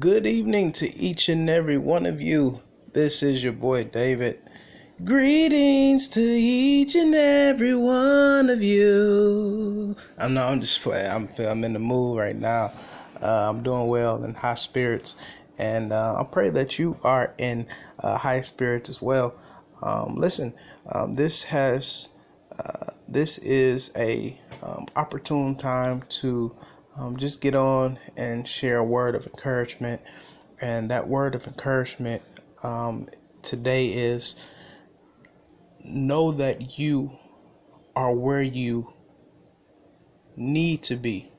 Good evening to each and every one of you. This is your boy David. Greetings to each and every one of you. I'm not. I'm just playing. I'm. I'm in the mood right now. Uh, I'm doing well in high spirits, and uh, I pray that you are in uh, high spirits as well. Um, listen, um, this has. Uh, this is a um, opportune time to um, just get on and share a word of encouragement. And that word of encouragement um, today is know that you are where you need to be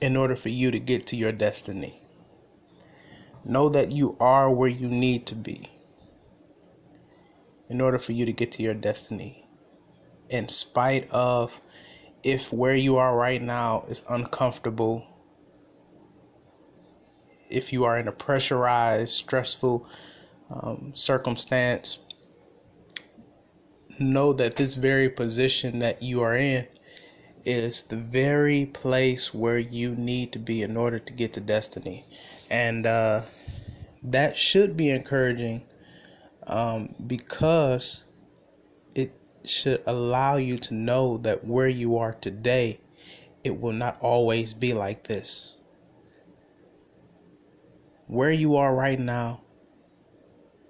in order for you to get to your destiny. Know that you are where you need to be in order for you to get to your destiny. In spite of if where you are right now is uncomfortable, if you are in a pressurized, stressful um, circumstance, know that this very position that you are in is the very place where you need to be in order to get to destiny. And uh, that should be encouraging um, because should allow you to know that where you are today, it will not always be like this. Where you are right now,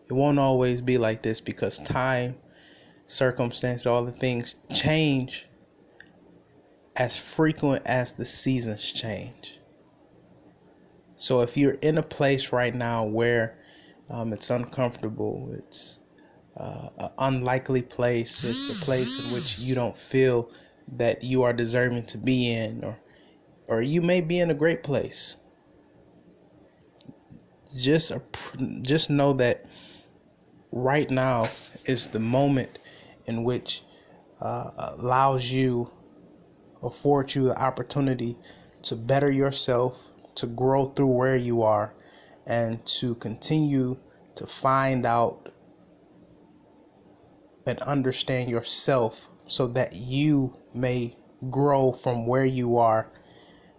it won't always be like this because time, circumstance, all the things change as frequent as the seasons change. So if you're in a place right now where um, it's uncomfortable, it's uh, an unlikely place. It's a place in which you don't feel that you are deserving to be in, or or you may be in a great place. Just just know that right now is the moment in which uh, allows you, affords you the opportunity to better yourself, to grow through where you are, and to continue to find out and understand yourself so that you may grow from where you are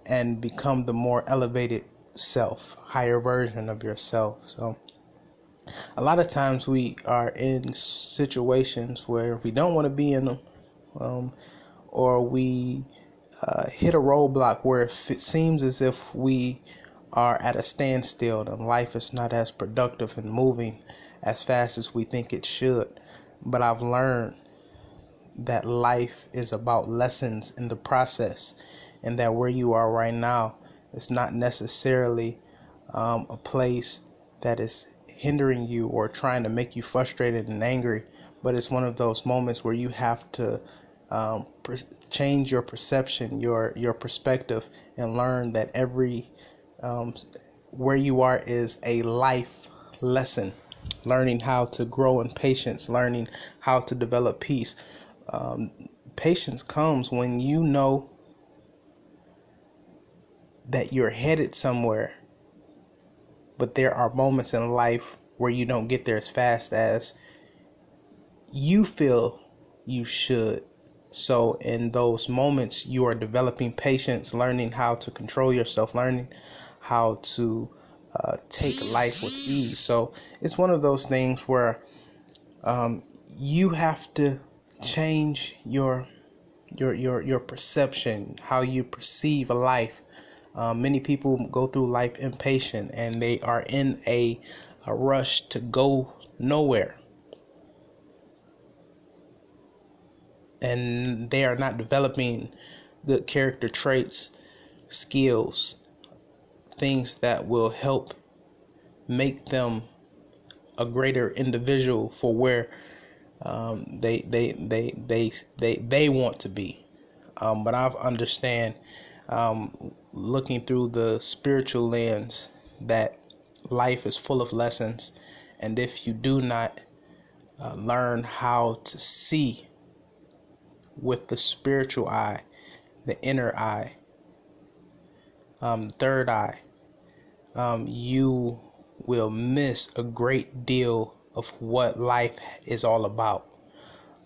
and become the more elevated self, higher version of yourself. So, a lot of times we are in situations where we don't want to be in them, um, or we uh, hit a roadblock where it seems as if we are at a standstill and life is not as productive and moving as fast as we think it should. But I've learned that life is about lessons in the process, and that where you are right now is not necessarily um, a place that is hindering you or trying to make you frustrated and angry, but it's one of those moments where you have to um, per- change your perception, your your perspective, and learn that every um, where you are is a life lesson learning how to grow in patience, learning how to develop peace. Um, patience comes when you know that you're headed somewhere, but there are moments in life where you don't get there as fast as you feel you should. So, in those moments, you are developing patience, learning how to control yourself, learning how to uh, take life with ease. So it's one of those things where um, you have to change your your your your perception, how you perceive a life. Uh, many people go through life impatient and they are in a, a rush to go nowhere. And they are not developing good character traits, skills, things that will help make them a greater individual for where um, they, they they they they they want to be. Um, but I've understand um, looking through the spiritual lens that life is full of lessons, and if you do not uh, learn how to see with the spiritual eye, the inner eye, um, third eye, um, you will miss a great deal of what life is all about.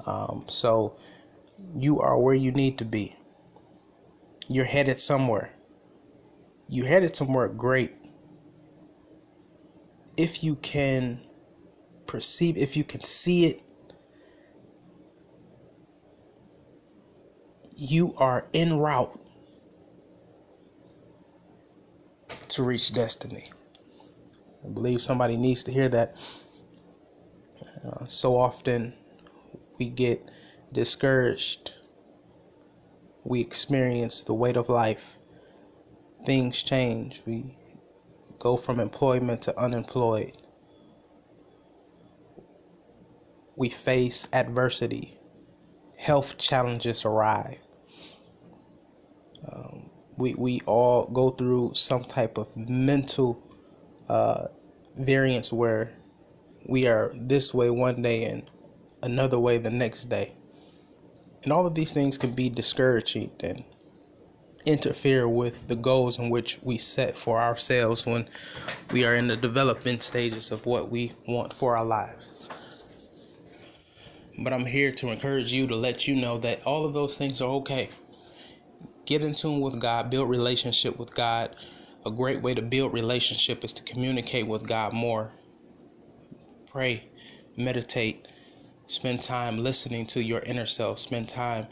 Um, so you are where you need to be. You're headed somewhere. you headed somewhere great if you can perceive, if you can see it, you are en route to reach destiny. I believe somebody needs to hear that. Uh, so often we get discouraged, we experience the weight of life, things change, we go from employment to unemployed. We face adversity, health challenges arrive. We, we all go through some type of mental uh, variance where we are this way one day and another way the next day. And all of these things can be discouraging and interfere with the goals in which we set for ourselves when we are in the development stages of what we want for our lives. But I'm here to encourage you to let you know that all of those things are okay. Get in tune with God, build relationship with God. A great way to build relationship is to communicate with God more. Pray, meditate, spend time listening to your inner self, spend time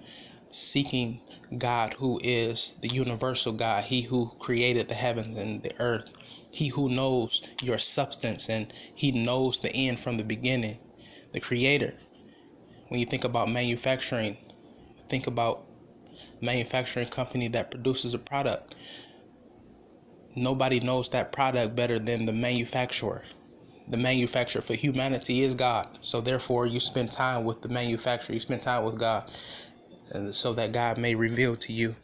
seeking God who is the universal God, He who created the heavens and the earth, He who knows your substance and He knows the end from the beginning, the Creator. When you think about manufacturing, think about manufacturing company that produces a product. Nobody knows that product better than the manufacturer. The manufacturer for humanity is God. So therefore you spend time with the manufacturer, you spend time with God so that God may reveal to you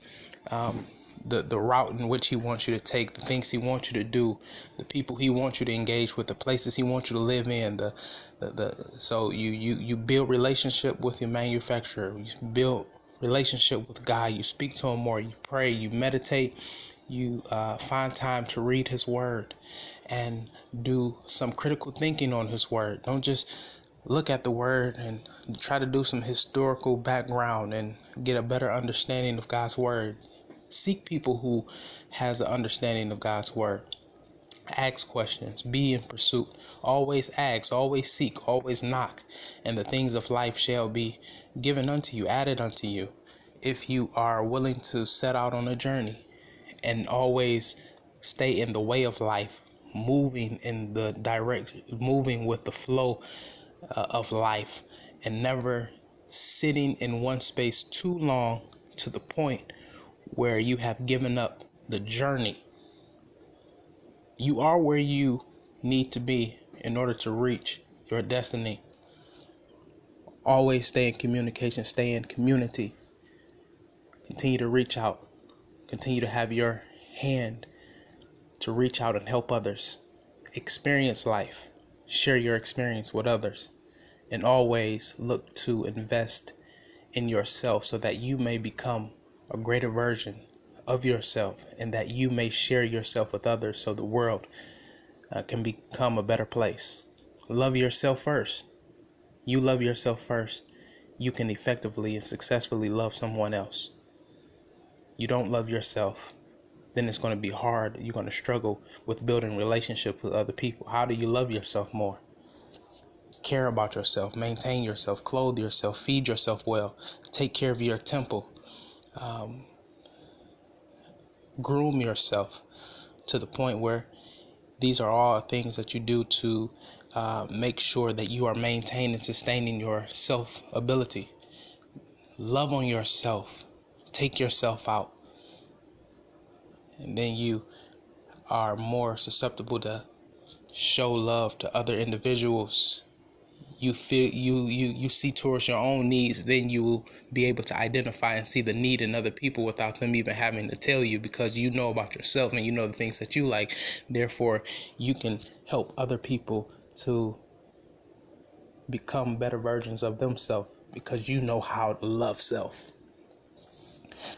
um, the the route in which He wants you to take, the things He wants you to do, the people He wants you to engage with, the places He wants you to live in. The the, the so you you you build relationship with your manufacturer. You build relationship with God. You speak to Him more. You pray. You meditate. You uh, find time to read His Word and do some critical thinking on His Word. Don't just look at the word and try to do some historical background and get a better understanding of God's word. Seek people who has an understanding of God's word. Ask questions, be in pursuit. Always ask, always seek, always knock, and the things of life shall be given unto you, added unto you. If you are willing to set out on a journey and always stay in the way of life, moving in the direct, moving with the flow uh, of life and never sitting in one space too long to the point where you have given up the journey. You are where you need to be in order to reach your destiny. Always stay in communication, stay in community. Continue to reach out. Continue to have your hand to reach out and help others. Experience life share your experience with others, and always look to invest in yourself so that you may become a greater version of yourself and that you may share yourself with others so the world uh, can become a better place. Love yourself first. You love yourself first. You can effectively and successfully love someone else. You don't love yourself, then it's going to be hard. You're going to struggle with building relationships with other people. How do you love yourself more? Care about yourself, maintain yourself, clothe yourself, feed yourself well, take care of your temple, um, groom yourself to the point where these are all things that you do to uh, make sure that you are maintaining sustaining your self ability. Love on yourself, take yourself out. And then you are more susceptible to show love to other individuals you feel you you you see towards your own needs then you will be able to identify and see the need in other people without them even having to tell you because you know about yourself and you know the things that you like therefore you can help other people to become better versions of themselves because you know how to love self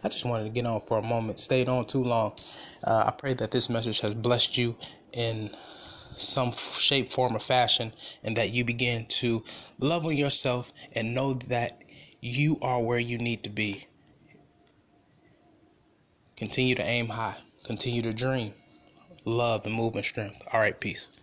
I just wanted to get on for a moment. Stayed on too long. Uh, I pray that this message has blessed you in some shape, form, or fashion, and that you begin to love on yourself and know that you are where you need to be. Continue to aim high. Continue to dream. Love and movement strength. All right, peace.